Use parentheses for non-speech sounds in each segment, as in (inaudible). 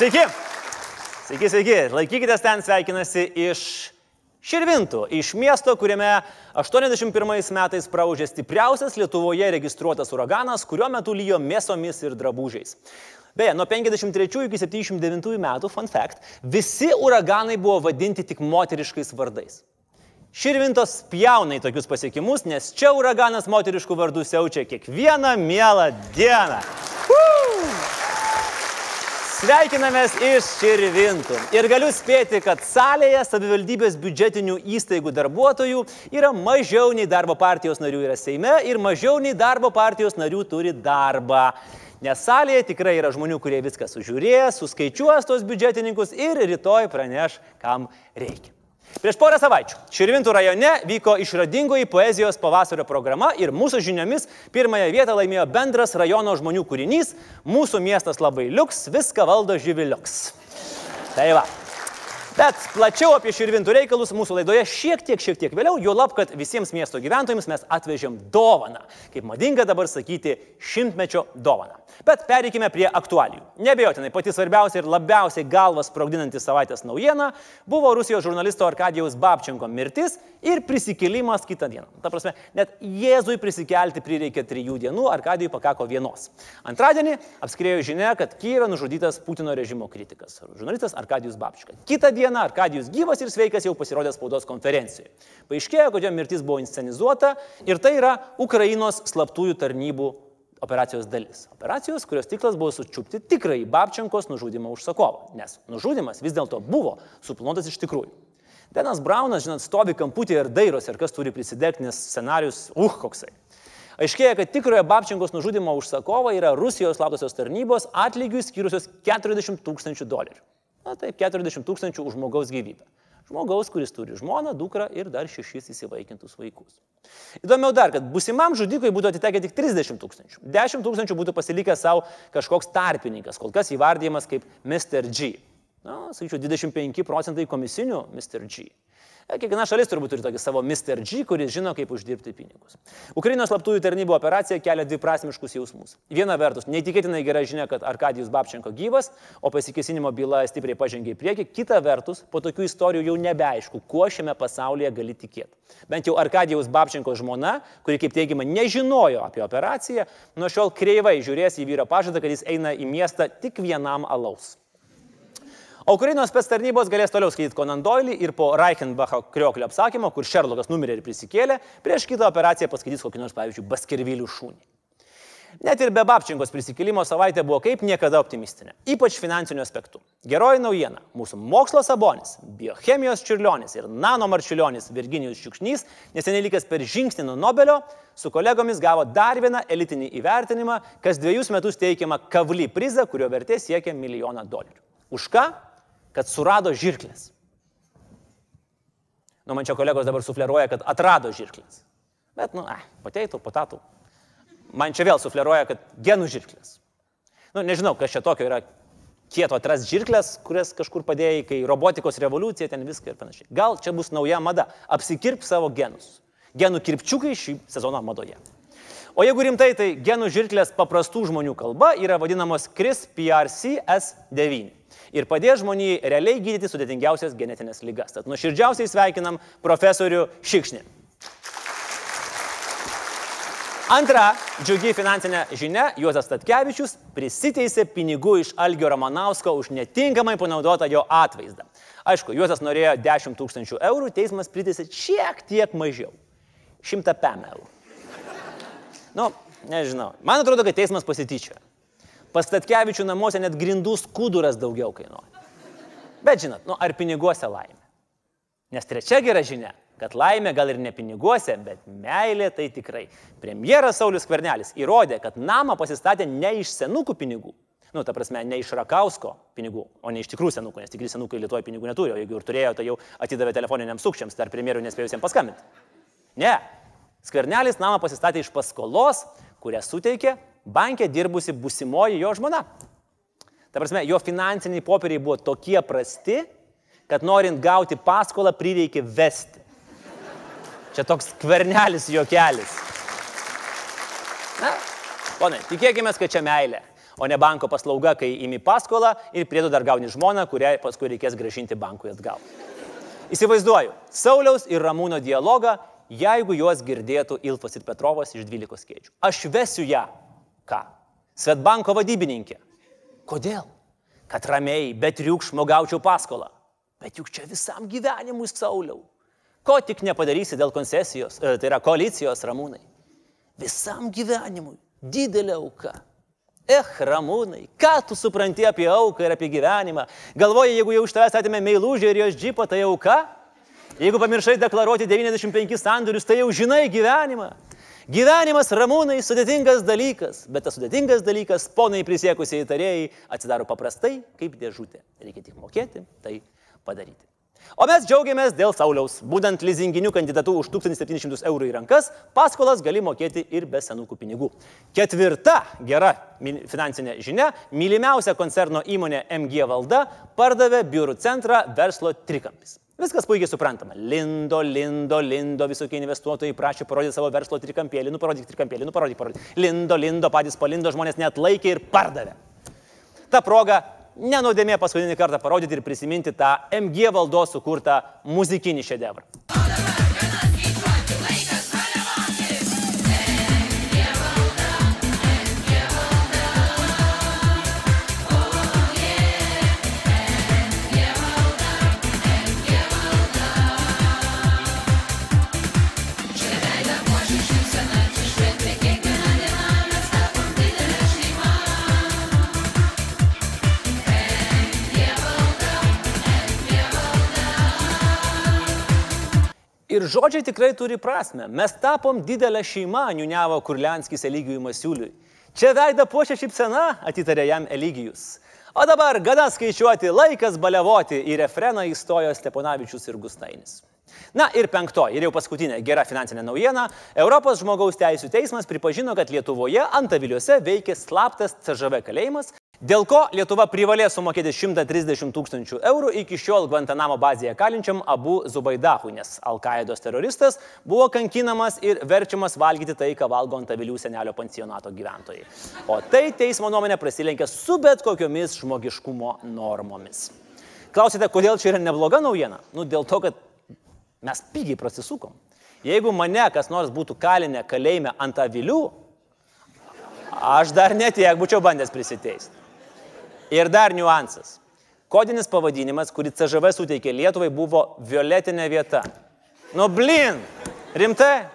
Sveiki. Sveiki, sveiki. Laikykitės ten, sveikinasi iš Širvintų, iš miesto, kuriame 81 metais praužė stipriausias Lietuvoje registruotas uraganas, kuriuo metu lyjo mėsomis ir drabužiais. Beje, nuo 53 iki 79 metų, fun fact, visi uraganai buvo vadinti tik moteriškais vardais. Širvintos pjauna į tokius pasiekimus, nes čia uraganas moteriškų vardų siaučia kiekvieną mielą dieną. Woo! Sveikinamės iš Širvintų. Ir galiu spėti, kad salėje savivaldybės biudžetinių įstaigų darbuotojų yra mažiau nei darbo partijos narių yra Seime ir mažiau nei darbo partijos narių turi darbą. Nes salėje tikrai yra žmonių, kurie viską sužiūrės, suskaičiuos tos biudžetininkus ir rytoj praneš, kam reikia. Prieš porą savaičių Širvintų rajone vyko išradingoji poezijos pavasario programa ir mūsų žiniomis pirmąją vietą laimėjo bendras rajono žmonių kūrinys Mūsų miestas labai liuks, viską valdo živiliuks. Tai va. Bet plačiau apie Širvintų reikalus mūsų laidoje šiek tiek, šiek tiek vėliau, jo lab, kad visiems miesto gyventojams mes atvežėm dovaną. Kaip madinga dabar sakyti, šimtmečio dovaną. Bet pereikime prie aktualijų. Nebejotinai, pati svarbiausia ir labiausiai galvas sprogdinanti savaitės naujiena buvo Rusijos žurnalisto Arkadijaus Babčenko mirtis ir prisikėlimas kitą dieną. Ta prasme, net Jėzui prisikelti prireikė trijų dienų, Arkadijui pakako vienos. Antradienį apskrėjo žinia, kad Kyivė nužudytas Putino režimo kritikas. Žurnalistas Arkadijus Babčenka. Kitą dieną Arkadijus gyvas ir sveikas jau pasirodė spaudos konferencijoje. Paaiškėjo, kad jo mirtis buvo inscenizuota ir tai yra Ukrainos slaptųjų tarnybų operacijos dalis. Operacijos, kurios tiklas buvo sučiupti tikrai Babčenkos nužudimo užsakovą, nes nužudimas vis dėlto buvo suplanuotas iš tikrųjų. Denas Braunas, žinot, stovi kamputėje ir dairosi, ar kas turi prisidegti, nes scenarius, uh, koksai. Aiškėja, kad tikrojo Babčenkos nužudimo užsakovą yra Rusijos slaptosios tarnybos atlygių skyrusios 40 tūkstančių dolerių. Na taip, 40 tūkstančių už žmogaus gyvybę. Žmogaus, kuris turi žmoną, dukrą ir dar šešis įsivaikintus vaikus. Įdomiau dar, kad busimam žudikui būtų atitekę tik 30 tūkstančių. 10 tūkstančių būtų pasilikęs savo kažkoks tarpininkas, kol kas įvardyjamas kaip Mr. G. Na, sakyčiau, 25 procentai komisinių Mr. G. Kiekviena šalis turbūt turi tokį savo Mr. G, kuris žino, kaip uždirbti pinigus. Ukrainos slaptųjų tarnybų operacija kelia dviprasmiškus jausmus. Viena vertus, neįtikėtinai gera žinia, kad Arkadijus Babčenko gyvas, o pasikesinimo byla stipriai pažengė į priekį. Kita vertus, po tokių istorijų jau nebeaišku, kuo šiame pasaulyje gali tikėti. Bent jau Arkadijus Babčenko žmona, kuri, kaip teigiama, nežinojo apie operaciją, nuo šiol kreivai žiūrės į vyro pažadą, kad jis eina į miestą tik vienam alaus. O Ukrainos spės tarnybos galės toliau skaityti Conan Doilį ir po Reichenbacho krioklio apsakymo, kur Šerlokas numirė ir prisikėlė, prieš kitą operaciją paskaitys kokį nors, pavyzdžiui, Baskervilių šūnį. Net ir be Babčinkos prisikėlimo savaitė buvo kaip niekada optimistinė, ypač finansiniu aspektu. Geroji naujiena - mūsų mokslo sabonis, biochemijos čiurlionis ir nanomarčiulionis Virginijus Šiukšnys, neseniai likęs per žingsnį nuo Nobelio, su kolegomis gavo dar vieną elitinį įvertinimą, kas dviejus metus teikiamą kavly prizą, kurio vertė siekia milijoną dolerių. Už ką? Kad surado žirklės. Nu, man čia kolegos dabar sufleruoja, kad atrado žirklės. Bet, nu, eh, pateitų, patatų. Man čia vėl sufleruoja, kad genų žirklės. Nu, nežinau, kas čia tokio yra kieto atras žirklės, kurias kažkur padėjai, kai robotikos revoliucija, ten viską ir panašiai. Gal čia bus nauja mada - apsikirp savo genus. Genų kirpčiukai šį sezoną madoje. O jeigu rimtai, tai genų žirklės paprastų žmonių kalba yra vadinamos CRISPR S9 ir padės žmonijai realiai gydyti sudėtingiausias genetinės lygas. Tad nuoširdžiausiai sveikinam profesorių Šikšnį. Antra džiugi finansinė žinia - Juozas Statkevičius prisiteisė pinigų iš Algio Ramanausko už netinkamai panaudotą jo atvaizdą. Aišku, Juozas norėjo 10 tūkstančių eurų, teismas priteisė šiek tiek mažiau - 105 eurų. Nu, nežinau. Man atrodo, kad teismas pasityčioja. Pastatkevičių namuose net grindų skuduras daugiau kainuoja. Bet žinot, nu ar piniguose laimė? Nes trečia gera žinia, kad laimė gal ir ne piniguose, bet meilė tai tikrai. Premjeras Saulis Kvernelis įrodė, kad namą pasistatė ne iš senukų pinigų. Nu, ta prasme, ne iš Rakausko pinigų, o ne iš tikrų senukų, nes tikri senukai Lietuvoje pinigų neturi, o jeigu ir turėjo, tai jau atidavė telefoniniams sukčiams, dar premjerui nespėjusiems paskambinti. Ne, Skvernelis namą pasistatė iš paskolos, kurią suteikė bankė dirbusi busimoji jo žmona. Ta prasme, jo finansiniai popieriai buvo tokie prasti, kad norint gauti paskolą prireikė vesti. Čia toks kvernelis juokelis. Na, ponai, tikėkime, kad čia meilė. o ne banko paslauga, kai imi paskolą ir priedo dar gauni žmoną, kuriai paskui reikės gražinti bankui atgal. Įsivaizduoju, Sauliaus ir Ramūno dialogą, jeigu juos girdėtų Ilfas ir Petrovas iš 12 kėdžių. Aš vesiu ją. Ką? Svetbanko vadybininkė. Kodėl? Kad ramiai, be triukšmo gaučiau paskolą. Bet juk čia visam gyvenimui Sauliau. Ko tik nepadarysi dėl koncesijos, e, tai yra koalicijos ramūnai. Visam gyvenimui. Didelė auka. Eh, ramūnai, ką tu supranti apie auką ir apie gyvenimą? Galvoji, jeigu jau iš tavęs atėmė meilužį ir jos džipą, tai auka? Jeigu pamiršai deklaruoti 95 sandorius, tai jau žinai gyvenimą. Gyvenimas ramūnai sudėtingas dalykas, bet tas sudėtingas dalykas, ponai prisiekusiai įtarėjai, atsidaro paprastai kaip dėžutė. Reikia tik mokėti tai padaryti. O mes džiaugiamės dėl Sauliaus. Būdant lizinginių kandidatų už 1700 eurų į rankas, paskolas gali mokėti ir be senukų pinigų. Ketvirta gera finansinė žinia - mylimiausia koncerno įmonė MG valda pardavė biurų centrą verslo trikampis. Viskas puikiai suprantama. Lindo, lindo, lindo, visokie investuotojai prašė parodyti savo verslo trikampėlį, nu parodyk trikampėlį, nu parodyk, parodyk. Lindo, lindo, patys palindo, žmonės net laikė ir pardavė. Ta proga nenodėmė paskutinį kartą parodyti ir prisiminti tą MG valdos sukurtą muzikinį šedevrą. Ir žodžiai tikrai turi prasme. Mes tapom didelę šeimą, niuniavo Kurlianskis Eligijui Masiuliui. Čia veida puošia šypsena, atitarė jam Eligijus. O dabar gana skaičiuoti, laikas balevoti, į refreną įstojo Steponavičius ir Gustainis. Na ir penktoji, ir jau paskutinė gera finansinė naujiena. Europos žmogaus teisų teismas pripažino, kad Lietuvoje Antaviliuose veikia slaptas CŽV kalėjimas, Dėl ko Lietuva privalės sumokėti 130 tūkstančių eurų iki šiol Guantanamo bazėje kalinčiam Abu Zubaidahui, nes Al-Qaidos teroristas buvo kankinamas ir verčiamas valgyti tai, ką valgo ant avilių senelio pensionato gyventojai. O tai teismo nuomonė prasilenkia su bet kokiomis žmogiškumo normomis. Klausite, kodėl čia yra nebloga naujiena? Nu, dėl to, kad mes pigiai prasisukom. Jeigu mane kas nors būtų kalinę kalėjime ant avilių, aš dar netiek būčiau bandęs prisiteisti. Ir dar niuansas. Kodinis pavadinimas, kurį CŽV suteikė Lietuvai, buvo violetinė vieta. Nu, blin, rimtai?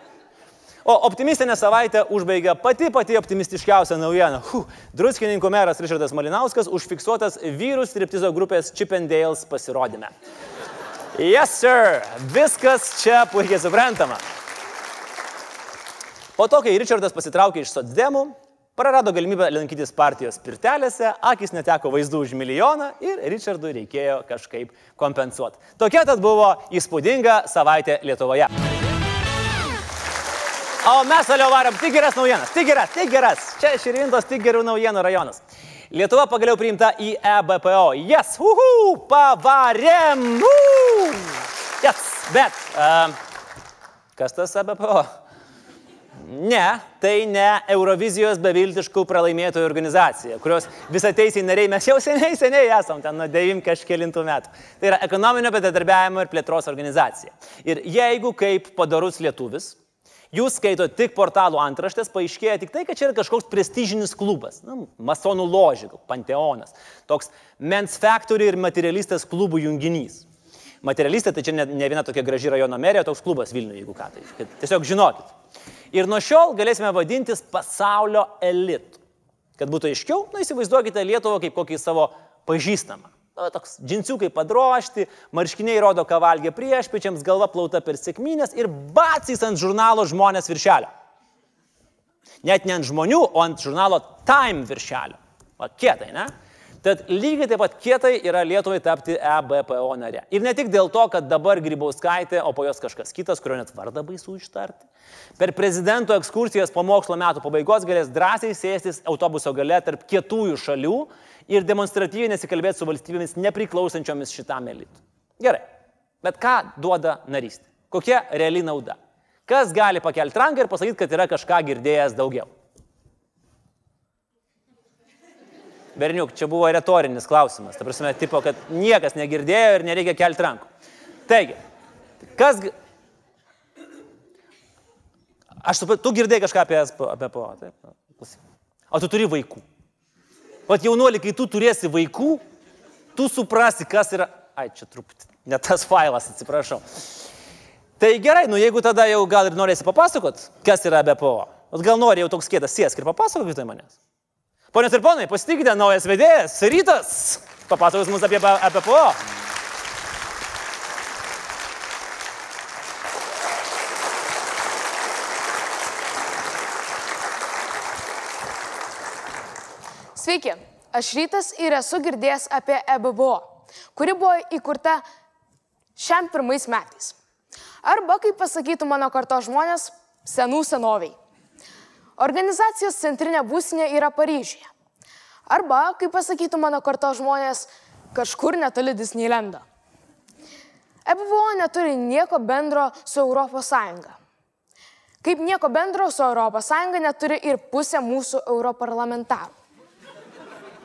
O optimistinę savaitę užbaigia pati pati optimistiškiausia naujiena. Huh, Druskininkų meras Richardas Malinauskas užfiksuotas vyrų striptizo grupės Chippendales pasirodyme. Yes, sir. Viskas čia puikiai suprantama. Po to, kai Richardas pasitraukė iš Sotsdemų, Prarado galimybę lankytis partijos pirtelėse, akis neteko vaizdų už milijoną ir Richardui reikėjo kažkaip kompensuoti. Tokia tad buvo įspūdinga savaitė Lietuvoje. O mes toliau varom tik geras naujienas, tik geras, tik geras. Čia Širvintos tik gerų naujienų rajonas. Lietuva pagaliau priimta į EBPO. Yes, uhu, pavarėm. Uh! Yes, bet uh, kas tas EBPO? Ne, tai ne Eurovizijos beviltiškų pralaimėtojų organizacija, kurios visą teisiai nariai mes jau seniai, seniai esam, ten nuo 9 kažkėlintų metų. Tai yra ekonominio bendradarbiavimo ir plėtros organizacija. Ir jeigu kaip padarus lietuvis, jūs skaito tik portalų antraštės, paaiškėja tik tai, kad čia yra kažkoks prestižinis klubas, na, masonų ložė, panteonas, toks Men's Factory ir materialistas klubų junginys. Materialistė tai čia ne, ne viena tokia graži rajono merė, toks klubas Vilniuje, jeigu ką tai. Tiesiog žinokit. Ir nuo šiol galėsime vadintis pasaulio elitu. Kad būtų aiškiau, na įsivaizduokite Lietuvą kaip kokį savo pažįstamą. Na, toks džinsiukai padrošti, marškiniai rodo, ką valgė priešpečiams, galva plauta per sėkmynės ir bacys ant žurnalo žmonės viršelio. Net ne ant žmonių, o ant žurnalo Time viršelio. Va, kietai, ne? Tad lygiai taip pat kietai yra Lietuvai tapti EBPO nare. Ir ne tik dėl to, kad dabar Grybauskaitė, o po jos kažkas kitas, kurio net vardą baisu ištarti, per prezidento ekskursijas po mokslo metų pabaigos galės drąsiai sėstis autobuso gale tarp kietųjų šalių ir demonstratyviai nesikalbėti su valstybėmis nepriklausančiomis šitam elitui. Gerai, bet ką duoda narystė? Kokia reali nauda? Kas gali pakelti ranką ir pasakyti, kad yra kažką girdėjęs daugiau? Berniuk, čia buvo retorinis klausimas. Ta prasme, tipo, kad niekas negirdėjo ir nereikia kelti rankų. Taigi, kas... Aš suprantu, tu girdėjai kažką apie, apie PO. Taip? O tu turi vaikų. O jaunuoli, kai tu turėsi vaikų, tu suprasi, kas yra... Ai, čia truputį, ne tas failas, atsiprašau. Tai gerai, nu jeigu tada jau gal ir norėsi papasakot, kas yra BPO. Gal nori jau toks kėdas sėsk ir papasakok vietoj manęs. Ponios ir ponai, pasitikite naujas vedėjas, rytas, papasakos mums apie APPO. Sveiki, aš Rytas ir esu girdėjęs apie EBBO, kuri buvo įkurta šiam pirmais metais. Arba, kaip pasakytų mano karto žmonės, senų senoviai. Organizacijos centrinė būstinė yra Paryžiuje. Arba, kaip pasakytų mano karto žmonės, kažkur netoli Disneylando. EBVO neturi nieko bendro su ES. Kaip nieko bendro su ES neturi ir pusė mūsų europarlamentarų.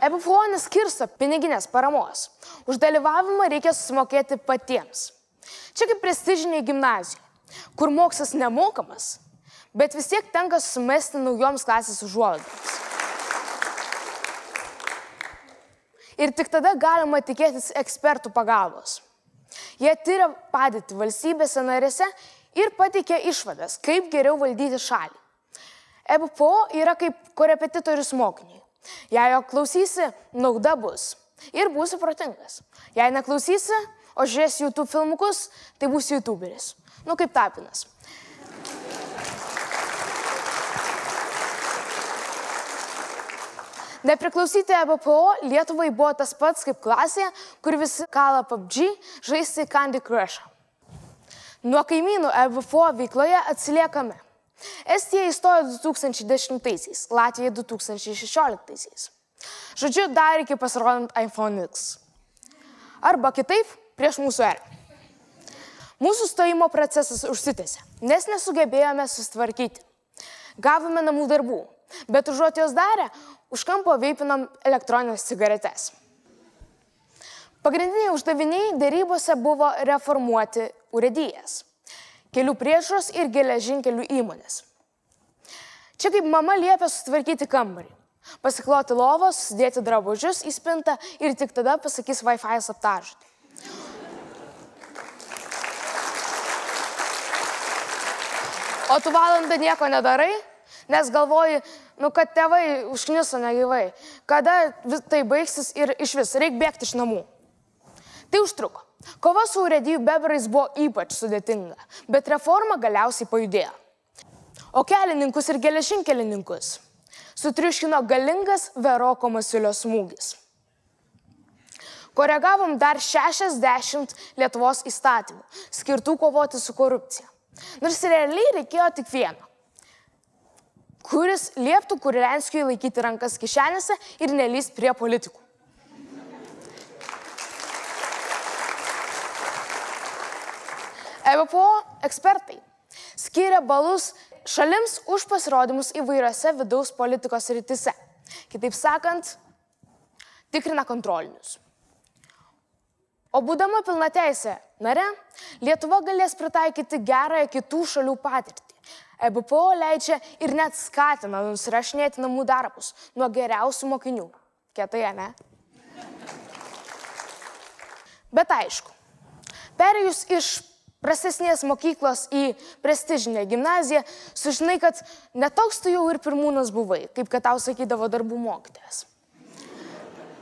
EBVO neskirsto piniginės paramos. Už dalyvavimą reikia susimokėti patiems. Čia kaip prestižiniai gimnazijai, kur mokslas nemokamas, bet vis tiek tenka sumesti naujoms klasės užuolaidoms. Ir tik tada galima tikėtis ekspertų pagalbos. Jie tyria padėtį valstybėse narėse ir pateikia išvadas, kaip geriau valdyti šalį. EBPO yra kaip korepetitorius mokiniai. Jei jo klausysi, nauda bus. Ir būsi protingas. Jei neklausysi, o žiūrėsi YouTube filmukus, tai būsi YouTuberis. Nu kaip tapinas. Nepriklausyti EBPO Lietuvai buvo tas pats kaip klasėje, kur visi kala PUBG žaisti Candy Crush. Nuo kaimynų EBPO veikloje atsiliekame. Estija įstojo 2010-aisiais, Latvija 2016-aisiais. Žodžiu, dar iki pasirodant iPhone X. Arba kitaip, prieš mūsų erą. Mūsų stojimo procesas užsitęsė, nes nesugebėjome susitvarkyti. Gavome namų darbų, bet užuot jos darę, už kampo veipinam elektroninės cigaretės. Pagrindiniai uždaviniai dėrybose buvo reformuoti urėdijas, kelių priežos ir geležinkelių įmonės. Čia kaip mama liepia sutvarkyti kambarį, pasikloti lovos, sudėti drabužius į spintą ir tik tada pasakys Wi-Fi aptažyti. O tu valandą nieko nedarai, nes galvoji, nu, kad tėvai užkniso negyvai, kada tai baigsis ir iš vis reikia bėgti iš namų. Tai užtruko. Kova su urėdijų beberais buvo ypač sudėtinga, bet reforma galiausiai pajudėjo. O kelininkus ir geležinkelininkus sutriuškino galingas Veroko Masiulio smūgis. Koregavom dar 60 Lietuvos įstatymų, skirtų kovoti su korupcija. Nors realiai reikėjo tik vieno kuris lieptų Kurilenskijui laikyti rankas kišenėse ir nelys prie politikų. EBPO ekspertai skiria balus šalims už pasirodymus įvairiose vidaus politikos rytise. Kitaip sakant, tikrina kontrolinius. O būdama pilnateisė nare, Lietuva galės pritaikyti gerąją kitų šalių patirtį. EBPO leidžia ir net skatina nusirašinėti namų darbus nuo geriausių mokinių. Kietai, ne? Bet aišku, perėjus iš prastesnės mokyklos į prestižinę gimnaziją, sužinai, kad netoks tu jau ir pirmūnas buvai, kaip kad tau sakydavo darbų mokytojas.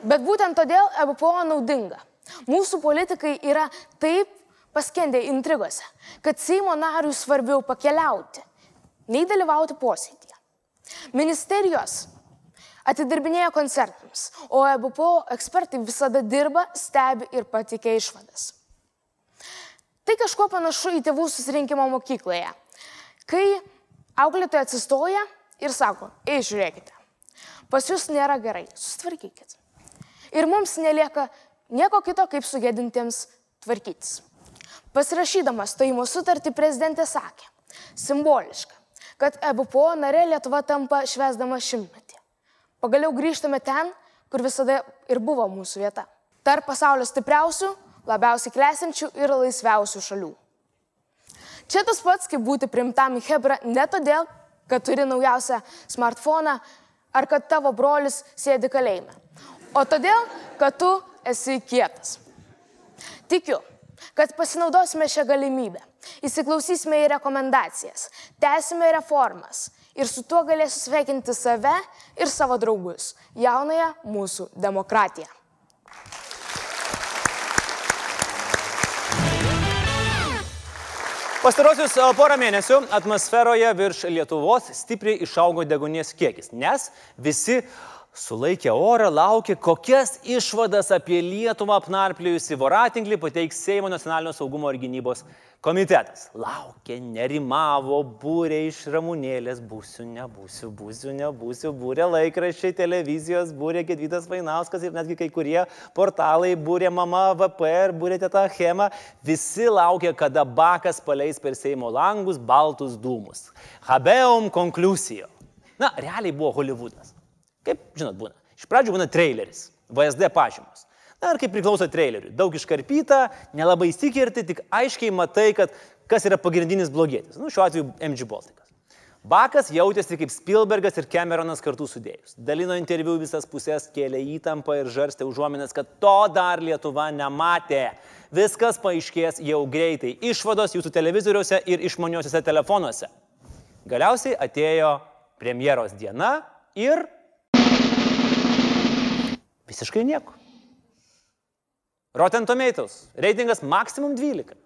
Bet būtent todėl EBPO naudinga. Mūsų politikai yra taip paskendę intrigose, kad Seimo nariui svarbiau pakeliauti, nei dalyvauti posėdėje. Ministerijos atidirbinėja koncertams, o EBPO ekspertai visada dirba, stebi ir pateikia išvadas. Tai kažkuo panašu į tėvų susirinkimo mokykloje, kai auklėtoja atsistoja ir sako, ei žiūrėkite, pas jūs nėra gerai, sustvarkykit. Ir mums nelieka nieko kito, kaip sugėdintiems tvarkytis. Pasirašydama stojimo sutartį prezidentė sakė, simboliška, kad EBPO narė Lietuva tampa švesdama šimtmetį. Pagaliau grįžtame ten, kur visada ir buvo mūsų vieta. Tarp pasaulio stipriausių, labiausiai klesinčių ir laisviausių šalių. Čia tas pats, kaip būti primtam į Hebrą ne todėl, kad turi naujausią smartfoną ar kad tavo brolis sėdi kalėjime, o todėl, kad tu esi kietas. Tikiu, kad pasinaudosime šią galimybę, įsiklausysime į rekomendacijas, tęsime reformas ir su tuo galėsiu sveikinti save ir savo draugus, jaunąją mūsų demokratiją. Pastarosius e, porą mėnesių atmosferoje virš Lietuvos stipriai išaugo degonės kiekis, nes visi sulaikė orą, laukė, kokias išvadas apie Lietuvą apnarplėjusi voratinklį pateiks Seimo nacionalinio saugumo ir gynybos komitetas. Laukė, nerimavo, būrė iš ramunėlės, būsiu, nebūsiu, būsiu, nebūsiu, būrė laikraščiai, televizijos, būrė Gedvydas Vainauskas ir netgi kai kurie portalai, būrė mama VPR, būrė teta Hema. Visi laukė, kada Bakas paleis per Seimo langus baltus dūmus. Habeum konklusijo. Na, realiai buvo Hollywoodas. Kaip, žinot, būna. Iš pradžių būna traileris, VSD pažymos. Na ir kaip priklauso traileriui. Daug iškarpyta, nelabai įsikirti, tik aiškiai matai, kad kas yra pagrindinis blogietis. Nu, šiuo atveju MG Baltikas. Bakas jautėsi kaip Spielbergas ir Cameronas kartu sudėjus. Dalino interviu visas pusės, kėlė įtampą ir žarstė užuominas, kad to dar Lietuva nematė. Viskas paaiškės jau greitai. Išvados jūsų televizoriuose ir išmaniosiuose telefonuose. Galiausiai atėjo premjeros diena ir Visiškai nieko. Rotten Tomatoes. Reitingas maksimum 12.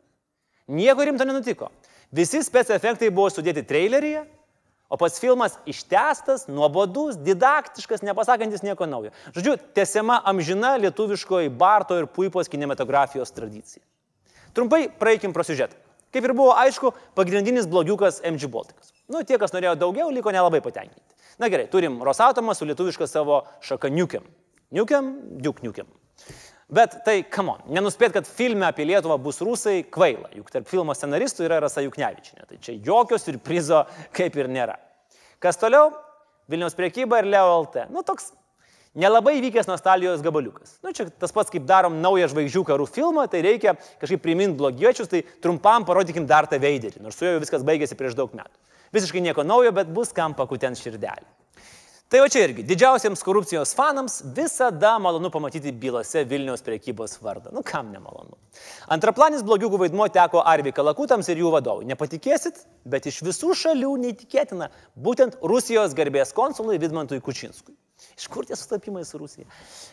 Nieko rimto nenutiko. Visi spec efektai buvo sudėti traileryje, o pats filmas ištestas, nuobodus, didaktiškas, nepasakantis nieko naujo. Žodžiu, tęsiama amžina lietuviškoji Barto ir Puipos kinematografijos tradicija. Trumpai praeikim pro siužetą. Kaip ir buvo aišku, pagrindinis blogiukas MG Baltikas. Nu, tie, kas norėjo daugiau, liko nelabai patenkinti. Na gerai, turim Rosatomą su lietuviška savo šakaniukiam. Niukiam, diuk niukiam. Bet tai, come on, nenuspėt, kad filme apie Lietuvą bus rusai kvaila, juk tarp filmo scenaristų yra Rasa Juknevičinė. Tai čia jokio surprizo kaip ir nėra. Kas toliau? Vilniaus priekyba ir Leo LT. Nu, toks nelabai vykęs nostalgijos gabaliukas. Nu, čia tas pats, kaip darom naują žvaigždžių karų filmą, tai reikia kažkaip priminti blogiečius, tai trumpam parodykim dar tą veidelį, nors su juo viskas baigėsi prieš daug metų. Visiškai nieko naujo, bet bus kam pakutent širdelį. Tai o čia irgi, didžiausiems korupcijos fanams visada malonu pamatyti bylose Vilniaus priekybos vardą. Nu kam nemalonu. Antraplanis blogiukų vaidmuo teko Arvi Kalakutams ir jų vadovui. Nepatikėsit, bet iš visų šalių neįtikėtina būtent Rusijos garbės konsului Vidmantui Kučinskui. Iš kur tie sutapimai su Rusija?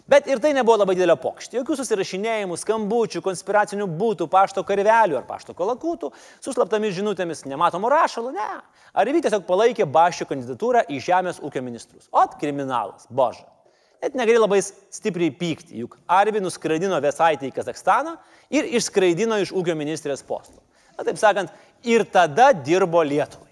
Bet ir tai nebuvo labai didelio pokštio. Jokių susirašinėjimų, skambučių, konspiracinių būtų, pašto karvelių ar pašto kolakutų, su slaptomis žinutėmis, nematomų rašalų, ne. Ar įvyk tiesiog palaikė Baščio kandidatūrą į Žemės ūkio ministrus. O, kriminalas, boža. Net negali labai stipriai pykti, juk Arvi nuskraidino Vesaitį į Kazakstaną ir išskraidino iš ūkio ministrės posto. Na, taip sakant, ir tada dirbo Lietuvai.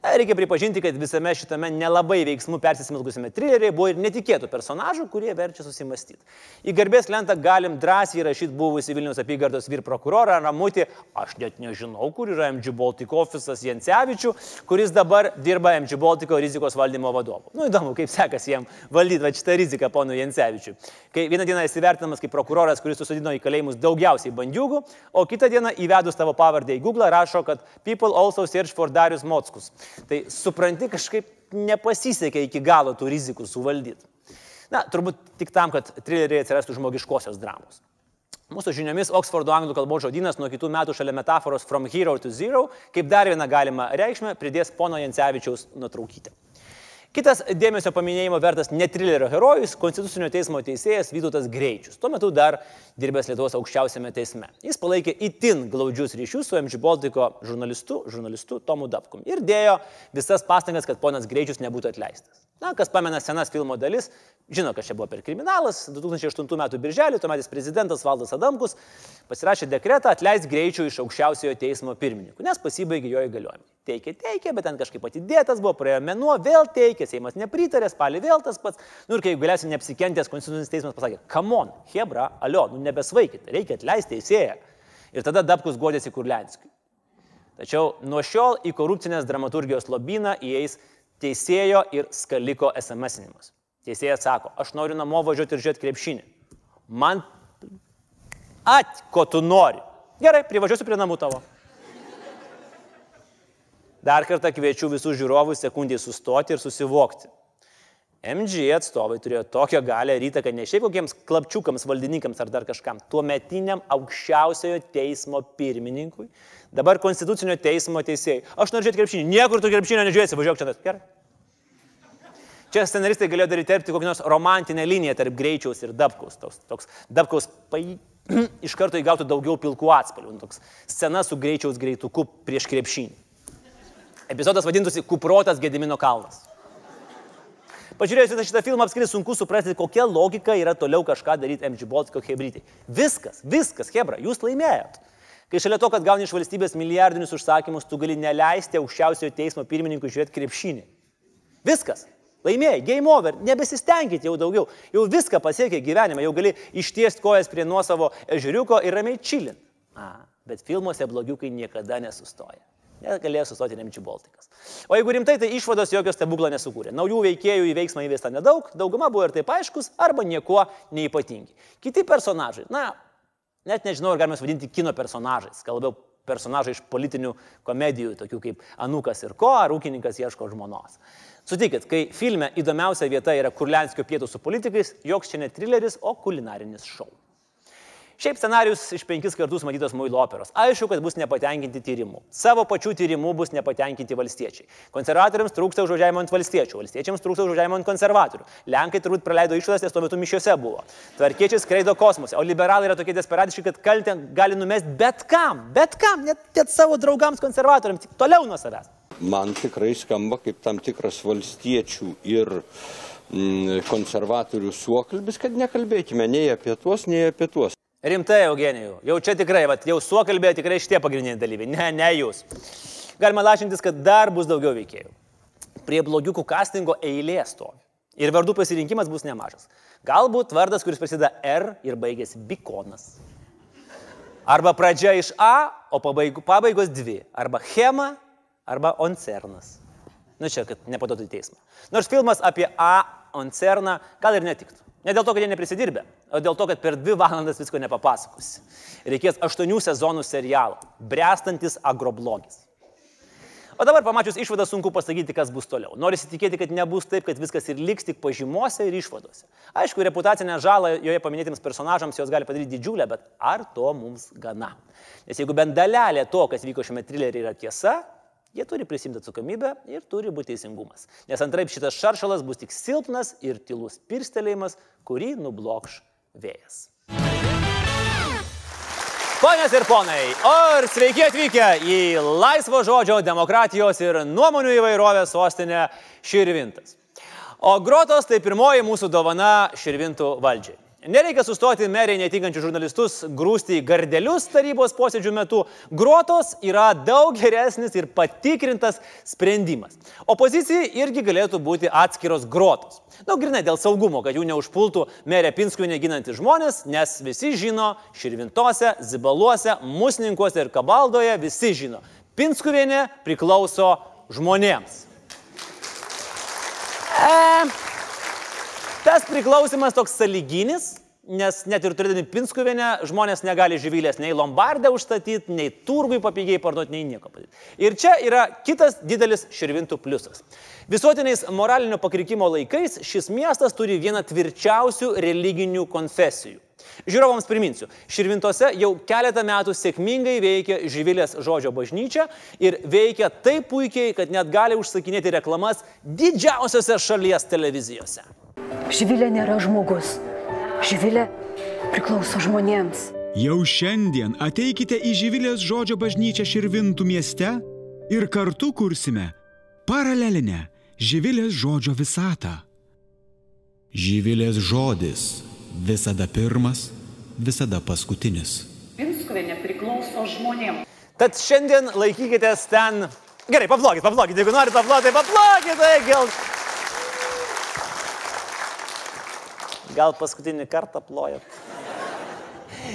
Reikia pripažinti, kad visame šitame nelabai veiksmų persismelkusiame trileryje buvo ir netikėtų personažų, kurie verčia susimastyti. Į garbės lentą galim drąsiai rašyti buvusi Vilnius apygardos vyr prokurorą Ramutį, aš net nežinau, kur yra MG Baltic ofisas Jansievičių, kuris dabar dirba MG Baltico rizikos valdymo vadovu. Nu įdomu, kaip sekasi jam valdyti va, šitą riziką ponu Jansievičiui. Kai vieną dieną esi vertinamas kaip prokuroras, kuris susodino į kalėjimus daugiausiai bandiūgų, o kitą dieną įvedus tavo pavardę į Google rašo, kad people also search for Darius Mockus. Tai supranti, kažkaip nepasisekė iki galo tų rizikų suvaldyti. Na, turbūt tik tam, kad trileriai atsirastų žmogiškosios dramos. Mūsų žiniomis Oksfordo anglų kalbos žodynas nuo kitų metų šalia metaforos From Hero to Zero, kaip dar vieną galimą reikšmę, pridės pono Jancevičiaus nutraukytę. Kitas dėmesio paminėjimo vertas netrilerio herojus - Konstitucinio teismo teisėjas Vytautas Greičius, tuo metu dar dirbęs Lietuvos aukščiausiame teisme. Jis palaikė itin glaudžius ryšius su MG Baltico žurnalistu, žurnalistu Tomu Dapkum ir dėjo visas pastangas, kad ponas Greičius nebūtų atleistas. Na, kas pamena senas filmo dalis, žino, kas čia buvo per kriminalas. 2008 m. birželį tuometis prezidentas Valdas Adamkus pasirašė dekretą atleisti greičių iš aukščiausiojo teismo pirmininkų, nes pasibaigė jo įgaliojimai. Teikė, teikė, bet ten kažkaip atidėtas buvo, praėjo mėnuo, vėl teikė, Seimas nepritarė, spalį vėl tas pats. Nu ir kai galiausiai neapsikentęs Konstitucinis teismas pasakė, kamon, Hebra, alio, nu nebesvaikit, reikia atleisti teisėją. Ir tada Dabkus godėsi Kurlenskiui. Tačiau nuo šiol į korupcinės dramaturgijos lobyną įeis teisėjo ir skaliko SMS-inimas. Teisėjas sako, aš noriu namo važiuoti ir žiūrėti krepšinį. Man at, ko tu nori. Gerai, privažiuosiu prie namų tavo. Dar kartą kviečiu visus žiūrovus sekundžiai sustoti ir susivokti. MG atstovai turėjo tokią galę ir įtaką ne šiaip kokiems klapčiukams, valdininkams ar dar kažkam, tuo metiniam aukščiausiojo teismo pirmininkui, dabar konstitucinio teismo teisėjai. Aš noriu žiūrėti krepšinį, niekur tu krepšinio nežiūrėsi, važiuok čia. Gerai. Čia scenaristai galėjo dar įterpti kokią nors romantinę liniją tarp greičiaus ir dabkaus. Toks, toks dabkaus pai, (clears throat) iš karto įgautų daugiau pilkų atspalvių. Toks scena su greičiaus greituku prieš krepšinį. Epizodas vadintųsi Kuprotas Gedimino kalnas. Pažiūrėjus šitą filmą, apskritai sunku suprasti, kokia logika yra toliau kažką daryti MG Baltico hebrytai. Viskas, viskas, hebra, jūs laimėjot. Kai šalia to, kad gauni iš valstybės milijardinius užsakymus, tu gali neleisti aukščiausiojo teismo pirmininkui žiūrėti krepšinį. Viskas. Laimėjai, game over, nebesistengit jau daugiau, jau viską pasiekė gyvenime, jau gali ištiesti kojas prie nuosavo ežeriuko ir ramiai čilint. A, bet filmuose blogiukai niekada nesustoja. Negalėjo sustoti Nemčių Baltikas. O jeigu rimtai, tai išvados jokios stebuklą nesukūrė. Naujų veikėjų į veiksmą įvesta nedaug, dauguma buvo ir taip aiškus, arba niekuo neipatingi. Kiti personažai, na, net nežinau, ar galime vadinti kino personažais, gal labiau personažai iš politinių komedijų, tokių kaip Anukas ir Ko, ar ūkininkas ieško žmonos. Sutikit, kai filme įdomiausia vieta yra Kurlenskio pietų su politikais, joks čia ne trileris, o kulinarinis šou. Šiaip scenarius iš penkis kartus matytos Muilo operos. Aišku, kad bus nepatenkinti tyrimų. Savo pačių tyrimų bus nepatenkinti valstiečiai. Konservatoriams trūksta užuodžiavimo ant valstiečių, valstiečiams trūksta užuodžiavimo ant konservatorių. Lenkai turbūt praleido išvadas, nes tuo metu mišiuose buvo. Tvarkiečiai skraido kosmose, o liberalai yra tokie desperatiški, kad kaltę gali numesti bet kam, bet kam, net, net savo draugams konservatoriams, tik toliau nuo savęs. Man tikrai skamba kaip tam tikras valstiečių ir mm, konservatorių suokalbis, kad nekalbėkime nei apie tuos, nei apie tuos. Rimtai, Eugenijų, jau čia tikrai, vat, jau suokalbėjo tikrai šitie pagrindiniai dalyviai, ne, ne jūs. Galima lašintis, kad dar bus daugiau veikėjų. Prie blogiukų castingo eilė stovi. Ir vardų pasirinkimas bus nemažas. Galbūt vardas, kuris prasideda R ir baigėsi Bikonas. Arba pradžia iš A, o pabaig, pabaigos dvi. Arba Chema, arba Oncernas. Na nu čia, kad nepadotų į teismą. Nors filmas apie A Oncerną gal ir netiktų. Ne dėl to, kad jie neprisidirbė, dėl to, kad per dvi valandas visko nepapasakosi. Reikės aštuonių sezonų serialo - Brestantis agroblogis. O dabar pamačius išvadą sunku pasakyti, kas bus toliau. Norisi tikėti, kad nebus taip, kad viskas ir liks tik pažymose ir išvadose. Aišku, reputacinę žalą joje paminėtiems personažams jos gali padaryti didžiulę, bet ar to mums gana? Nes jeigu bent dalelė to, kas vyko šiame trileryje yra tiesa, Jie turi prisimti atsakomybę ir turi būti teisingumas. Nes antraip šitas šaršalas bus tik silpnas ir tylus pirstelėjimas, kurį nublokš vėjas. Ponios ir ponai, ar sveiki atvykę į laisvo žodžio, demokratijos ir nuomonių įvairovės sostinę Širvintas. O grotos tai pirmoji mūsų dovana Širvintų valdžiai. Nereikia sustoti meriai netinkančių žurnalistus grūsti į gardelius tarybos posėdžių metu. Grotos yra daug geresnis ir patikrintas sprendimas. Opozicijai irgi galėtų būti atskiros grotos. Na, grinai dėl saugumo, kad jų neužpultų merė Pinskų neginantys žmonės, nes visi žino, Širvintose, Zibaluose, Musninkuose ir Kabaldoje visi žino. Pinskuvienė priklauso žmonėms. E, Tas priklausimas toks saliginis, nes net ir turėdami Pinskuvienę žmonės negali žyvilės nei Lombardę užstatyti, nei turgui papigiai parduoti, nei nieko padaryti. Ir čia yra kitas didelis širvintų pliusas. Visuotiniais moralinio pakrikimo laikais šis miestas turi vieną tvirčiausių religinių konfesijų. Žiūrovams priminsiu, Širvintose jau keletą metų sėkmingai veikia Živilės žodžio bažnyčia ir veikia taip puikiai, kad net gali užsakinėti reklamas didžiausiose šalies televizijose. Živilė nėra žmogus. Živilė priklauso žmonėms. Jau šiandien ateikite į Živilės žodžio bažnyčią Širvintų mieste ir kartu kursime paralelinę Živilės žodžio visatą. Živilės žodis visada pirmas, visada paskutinis. Pinskuvienė priklauso žmonėms. Tad šiandien laikykitės ten. Gerai, paplokit, paplokit, jeigu norite paplokti, paplokit, tai gal Gal paskutinį kartą plojat?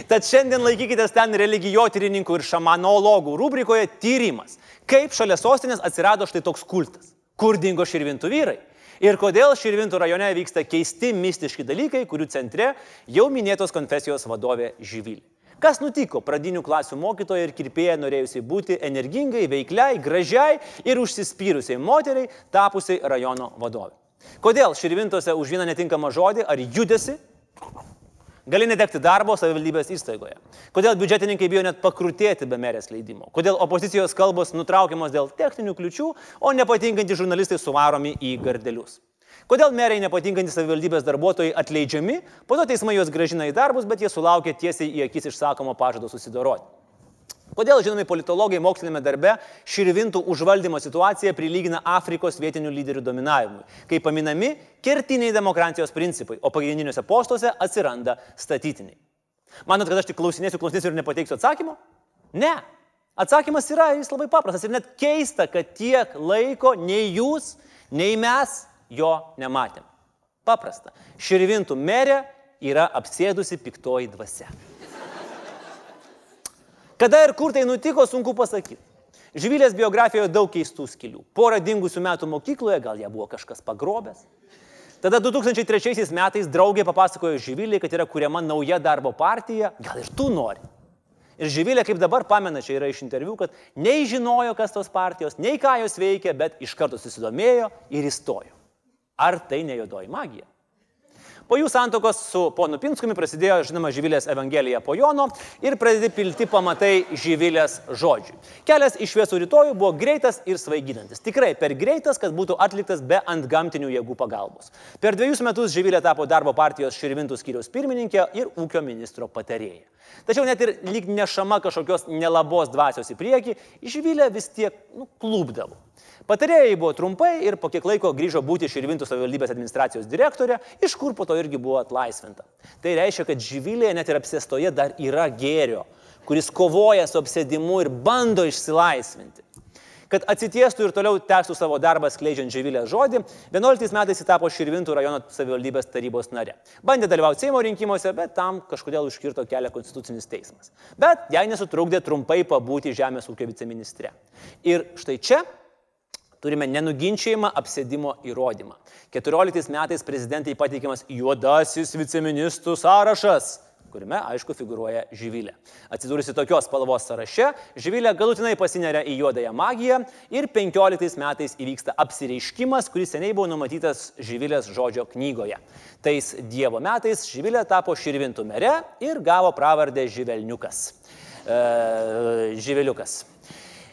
Tad šiandien laikykitės ten religijotyrininkų ir šamanologų rubrikoje tyrimas. Kaip šalia sostinės atsirado štai toks kultas? Kur dingo širvintų vyrai? Ir kodėl Širvintų rajone vyksta keisti mistiški dalykai, kurių centre jau minėtos konfesijos vadovė Žyvilė. Kas nutiko pradinių klasių mokytoja ir kirpėja norėjusiai būti energingai, veikliai, gražiai ir užsispyrusiai moteriai, tapusiai rajono vadovė? Kodėl Širvintose už vieną netinkamą žodį ar judesi gali netekti darbo savivaldybės įstaigoje? Kodėl biudžetininkai bijo net pakrutėti be merės leidimo? Kodėl opozicijos kalbos nutraukiamos dėl techninių kliučių, o nepatinkantys žurnalistai suvaromi į gardelius? Kodėl meriai nepatinkantys savivaldybės darbuotojai atleidžiami, po to teismai juos gražina į darbus, bet jie sulaukia tiesiai į akis išsakomo pažado susidoroti? Kodėl žinomi politologai mokslinėme darbe širvintų užvaldymo situaciją prilygina Afrikos vietinių lyderių dominavimui, kai paminami kertiniai demokratijos principai, o pagrindiniuose postuose atsiranda statytiniai. Manot, kad aš tik klausinėsiu, klausinėsiu ir nepateiksiu atsakymo? Ne. Atsakymas yra, jis labai paprastas ir net keista, kad tiek laiko nei jūs, nei mes jo nematėm. Paprasta. Širvintų merė yra apsėdusi piktoji dvasia. Kada ir kur tai nutiko, sunku pasakyti. Žvilės biografijoje daug keistų skilių. Porą dingusių metų mokykloje, gal ją buvo kažkas pagrobęs. Tada 2003 metais draugė papasakojo Žvilė, kad yra kuriama nauja darbo partija, gal ir tu nori. Ir Žvilė, kaip dabar pamena, čia yra iš interviu, kad nei žinojo, kas tos partijos, nei ką jos veikia, bet iš karto susidomėjo ir įstojo. Ar tai ne juodoji magija? Po jų santokos su ponu Pinskumi prasidėjo, žinoma, Žyvilės Evangelija po Jono ir pradėti pilti pamatai Žyvilės žodžiui. Kelias iš šviesų rytojų buvo greitas ir svaiginantis. Tikrai per greitas, kad būtų atliktas be ant gamtinių jėgų pagalbos. Per dviejus metus Žyvilė tapo darbo partijos Širvintų skyriaus pirmininkė ir ūkio ministro patarėja. Tačiau net ir lyg nešama kažkokios nelabos dvasios į priekį, Žyvilė vis tiek nu, klūpdavo. Patarėjai buvo trumpai ir po kiek laiko grįžo būti Širvintų savivaldybės administracijos direktorė, iš kur po to irgi buvo atlaisvinta. Tai reiškia, kad žyvilėje net ir apsėstoje dar yra gėrio, kuris kovoja su apsėdimu ir bando išsilaisvinti. Kad atsitiestų ir toliau tęstų savo darbą skleidžiant žyvilės žodį, 11 metais įtapo Širvintų rajono savivaldybės tarybos nare. Bandė dalyvauti Seimo rinkimuose, bet tam kažkodėl užkirto kelią Konstitucinis teismas. Bet jai nesutrukdė trumpai pabūti Žemės ūkio viceministre. Ir štai čia turime nenuginčiamą apsėdimo įrodymą. 14 metais prezidentai pateikiamas juodasis viceministrų sąrašas kuriame, aišku, figuruoja žyvilė. Atsidūrusi tokios spalvos sąraše, žyvilė galutinai pasineria į juodąją magiją ir 15 metais įvyksta apsireiškimas, kuris seniai buvo numatytas žyvilės žodžio knygoje. Tais Dievo metais žyvilė tapo širvintų mere ir gavo pravardę Žyvelniukas. E, žyveliukas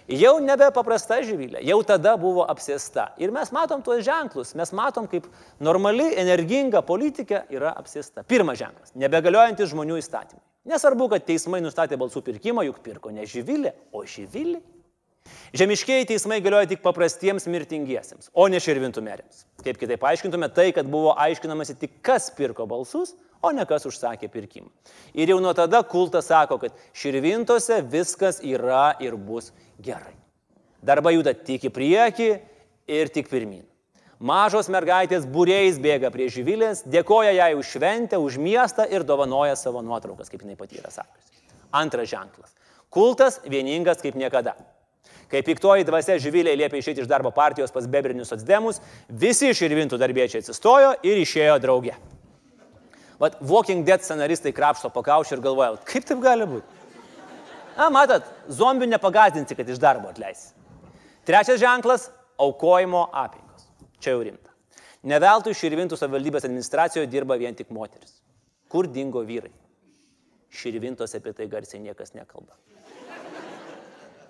jau nebe paprasta žyvilė, jau tada buvo apsėsta. Ir mes matom tuos ženklus, mes matom, kaip normali, energinga politikė yra apsėsta. Pirmas ženklas - nebegaliojantys žmonių įstatymai. Nesvarbu, kad teismai nustatė balsų pirkimą, juk pirko ne žyvilė, o žyvilė. Žemiškiai teismai galioja tik paprastiems mirtingiesiems, o ne širvintų meriams. Kaip kitaip paaiškintume tai, kad buvo aiškinamasi tik kas pirko balsus, o ne kas užsakė pirkimą. Ir jau nuo tada kultas sako, kad širvintose viskas yra ir bus gerai. Darba juda tik į priekį ir tik pirmin. Mažos mergaitės būriais bėga prie žyvilės, dėkoja jai už šventę, už miestą ir dovanoja savo nuotraukas, kaip jinai pati yra sakiusi. Antras ženklas. Kultas vieningas kaip niekada. Kai piktoji dvasia žyvilė liepė išėti iš darbo partijos pas bebrinius atsdemus, visi širvintų darbiečiai atsistojo ir išėjo drauge. Vat Walking Dead scenaristai krapšto pakaušį ir galvoja, kaip taip gali būti? Na, matot, zombių nepagazdinsi, kad iš darbo atleisi. Trečias ženklas - aukojimo apėgos. Čia jau rimta. Neveltui Širvintų savivaldybės administracijoje dirba vien tik moteris. Kur dingo vyrai? Širvintose apie tai garsiai niekas nekalba.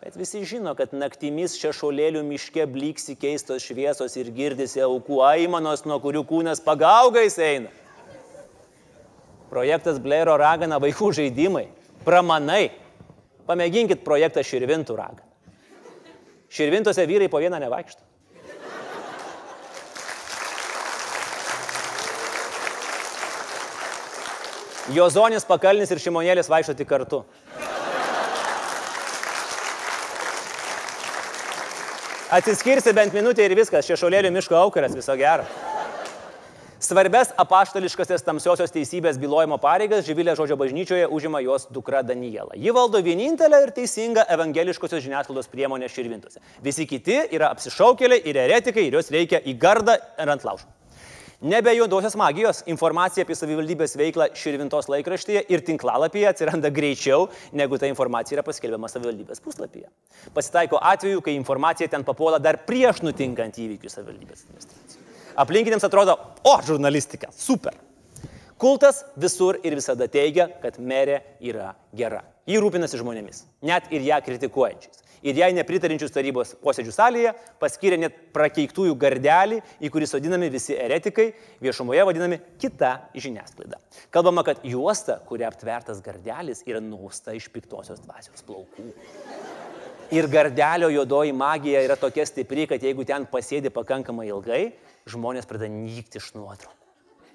Bet visi žino, kad naktimis šešolėlių miške blyksi keistos šviesos ir girdisi aukų aimanos, nuo kurių kūnas pagaugais eina. Projektas Blairo ragana vaikų žaidimai. Pramanai. Pamėginkit projektą Širvintų ragana. Širvintose vyrai po vieną nevaikšto. Jozonis Pakalnis ir Šimonėlis vaikšto tik kartu. Atsiskirsi bent minutę ir viskas, šešolėlių miško aukaras, viso gero. Svarbes apaštališkasias tamsiosios teisybės bylojimo pareigas Živilė žodžio bažnyčioje užima jos dukra Daniela. Ji valdo vienintelę ir teisingą evangeliškosios žiniasklaidos priemonę širvintose. Visi kiti yra apsišaukėliai ir eretikai ir juos reikia į gardą ir ant laužo. Nebe juodosios magijos informacija apie savivaldybės veiklą Širvintos laikraštyje ir tinklalapyje atsiranda greičiau, negu ta informacija yra paskelbiama savivaldybės puslapyje. Pasitaiko atveju, kai informacija ten papuola dar prieš nutinkant įvykių savivaldybės administracijai. Aplinkiniams atrodo, o, žurnalistika, super. Kultas visur ir visada teigia, kad merė yra gera. Ji rūpinasi žmonėmis, net ir ją kritikuojančiais ir jai nepritarinčius tarybos posėdžių salėje paskyrė net prakeiktųjų gardelį, į kurį sodinami visi eretikai, viešumoje vadinami kita žiniasklaida. Kalbama, kad juosta, kuria aptvertas gardelis, yra nuosta iš piktosios dvasios plaukų. Ir gardelio juodoji magija yra tokia stipri, kad jeigu ten pasėdi pakankamai ilgai, žmonės pradeda nykti iš nuotraukų.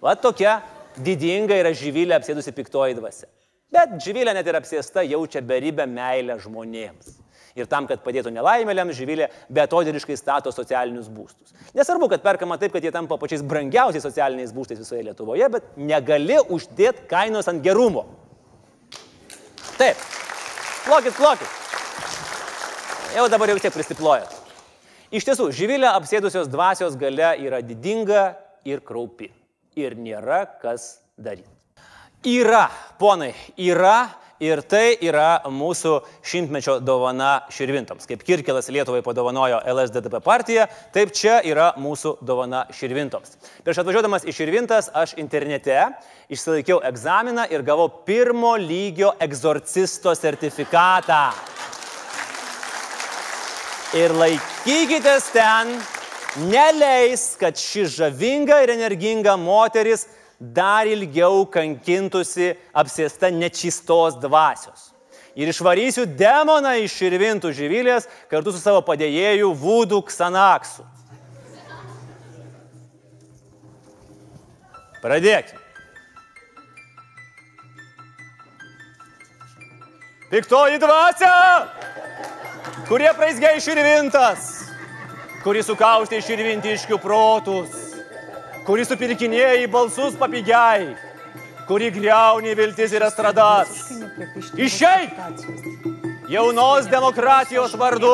Va tokia didinga yra žyvilė apsėdusi piktoji dvasia. Bet žyvilė net ir apsėsta jaučia beribę meilę žmonėms. Ir tam, kad padėtų nelaimėliams, žyvilė betodiriškai stato socialinius būstus. Nesvarbu, kad perkama taip, kad jie tampa pačiais brangiausiais socialiniais būstais visoje Lietuvoje, bet negali uždėti kainos ant gerumo. Taip. Plokit, plokit. Jau dabar jau tiek pristiplojat. Iš tiesų, žyvilė apsėdusios dvasios gale yra didinga ir kraupi. Ir nėra kas daryti. Yra, ponai, yra ir tai yra mūsų šimtmečio dovana širvintoms. Kaip Kirkelas Lietuvai padovanojo LSDDP partiją, taip čia yra mūsų dovana širvintoms. Prieš atvažiuodamas į širvintas aš internete išsilaikiau egzaminą ir gavau pirmo lygio egzorcisto sertifikatą. Ir laikykitės ten, neleis, kad ši žavinga ir energinga moteris dar ilgiau kankintųsi apsėsta nečistos dvasios. Ir išvarysiu demoną iš širvintų žyvilės kartu su savo padėjėju Vūdų Ksanaksu. Pradėkime. Piktoji dvasia, kurie praeisgiai širvintas, kuri sukaustė širvintiškių protus kuri supirkinėja į balsus papigiai, kuri greuni viltis ir estradas. Išeik! Jaunos demokratijos vardu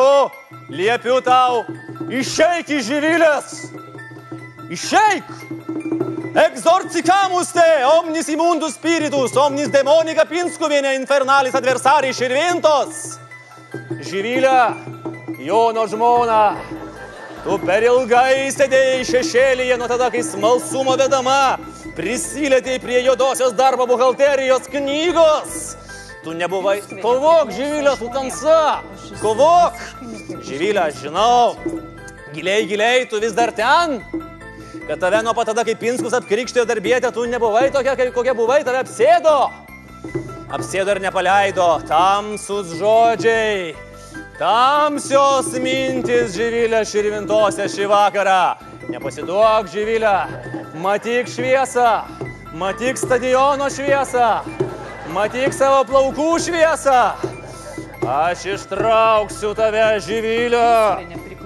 liepiu tau, išeik iš žyvilės! Išeik! Exorcicamus te, omnis immundus spiritus, omnis demonica pinskuviene infernalis adversaris širvintos. Žyvilė, Jono žmona, Tu per ilgai sėdėjai šešėlyje nuo tada, kai smalsumo vedama prisilietėjai prie juodosios darbo buhalterijos knygos. Tu nebuvai. Kovok, žyvilė, tu tamsa. Kovok. Žyvilė, žinau. Giliai, giliai, tu vis dar ten. Kad tave nuo pat tada, kai Pinskus apkrikštėjo darbietę, tu nebuvai tokia, kokia buvai, tave apsėdo. Apsėdo ir nepaleido. Tamsus žodžiai Tamsios mintis žyvilė širvintose šį vakarą. Nepasiduok žyvilę, matyk šviesą, matyk stadiono šviesą, matyk savo plaukų šviesą. Aš ištrauksiu tave žyvilę,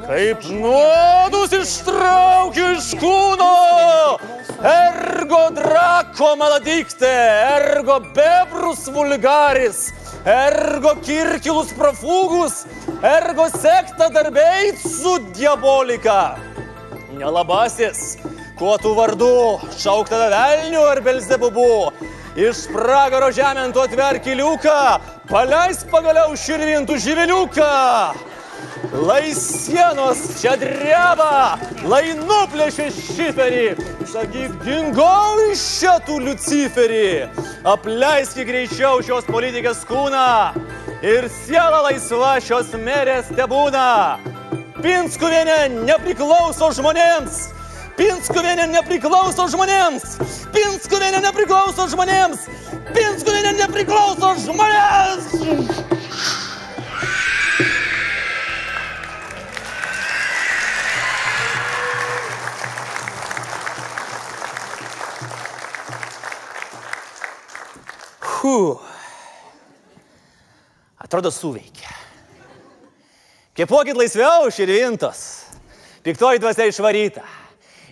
kaip nuodus ištraukiu iš kūno. Ergo drako maladikte, ergo bebrus vulgaris ergo kirkilus profugus, ergo sekta darbiai su diabolika. Nelabasis, kuo tu vardu, šauk tave velniu ar belzebubu, iš pragaro žemėn tu atverk kiliuką, paleis pagaliau širvintų živiliuką. Lai sienos čia dreba, lai nuplėšė šiferį, sakyk, dingau iš tu Luciferį, apleiski greičiau šios politikės kūną. Ir siela laisva šios merės tebūna. Pinskuvienė nepriklauso žmonėms, Pinskuvienė nepriklauso žmonėms, Pinskuvienė nepriklauso žmonėms, Pinskuvienė nepriklauso žmonėms. Puh. Atrodo suveikia. Kepuokit laisviau, širvintos. Piktoji dvasia išvaryta.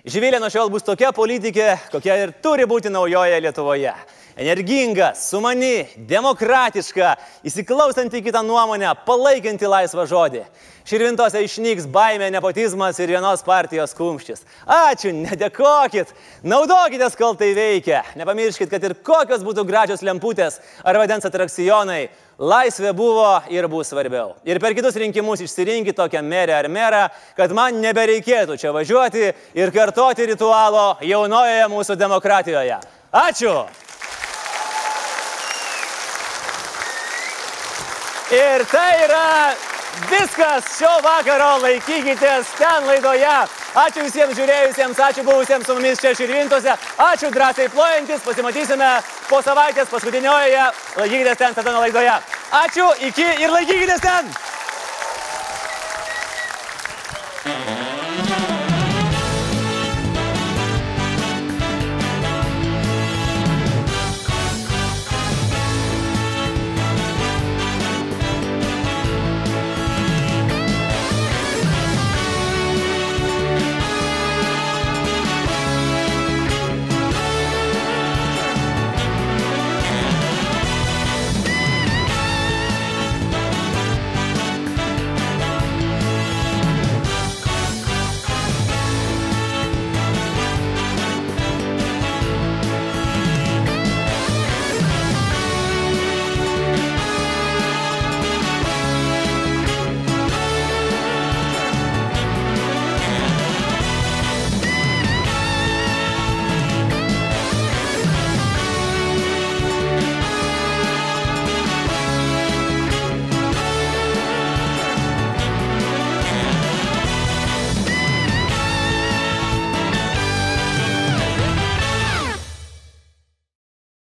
Živilė nuo šiol bus tokia politikė, kokia ir turi būti naujoje Lietuvoje. Energinga, sumani, demokratiška, įsiklausanti kitą nuomonę, palaikanti laisvą žodį. Širvintose išnyks baimė, nepotizmas ir vienos partijos kumštis. Ačiū, nedėkokit, naudokitės, kol tai veikia. Nepamirškit, kad ir kokios būtų gražios lemputės ar vandens atrakcionai, laisvė buvo ir bus svarbiau. Ir per kitus rinkimus išsirinkit tokią merę ar merą, kad man nebereikėtų čia važiuoti ir kartoti ritualo jaunojoje mūsų demokratijoje. Ačiū! Ir tai yra viskas šio vakaro. Laikykitės ten laidoje. Ačiū visiems žiūrėjusiems, ačiū buvusiems su mumis čia širvintose, ačiū drąsiai plojantis, pasimatysime po savaitės paskutinioje laikykitės ten tada laidoje. Ačiū, iki ir laikykitės ten! Mm-hmm.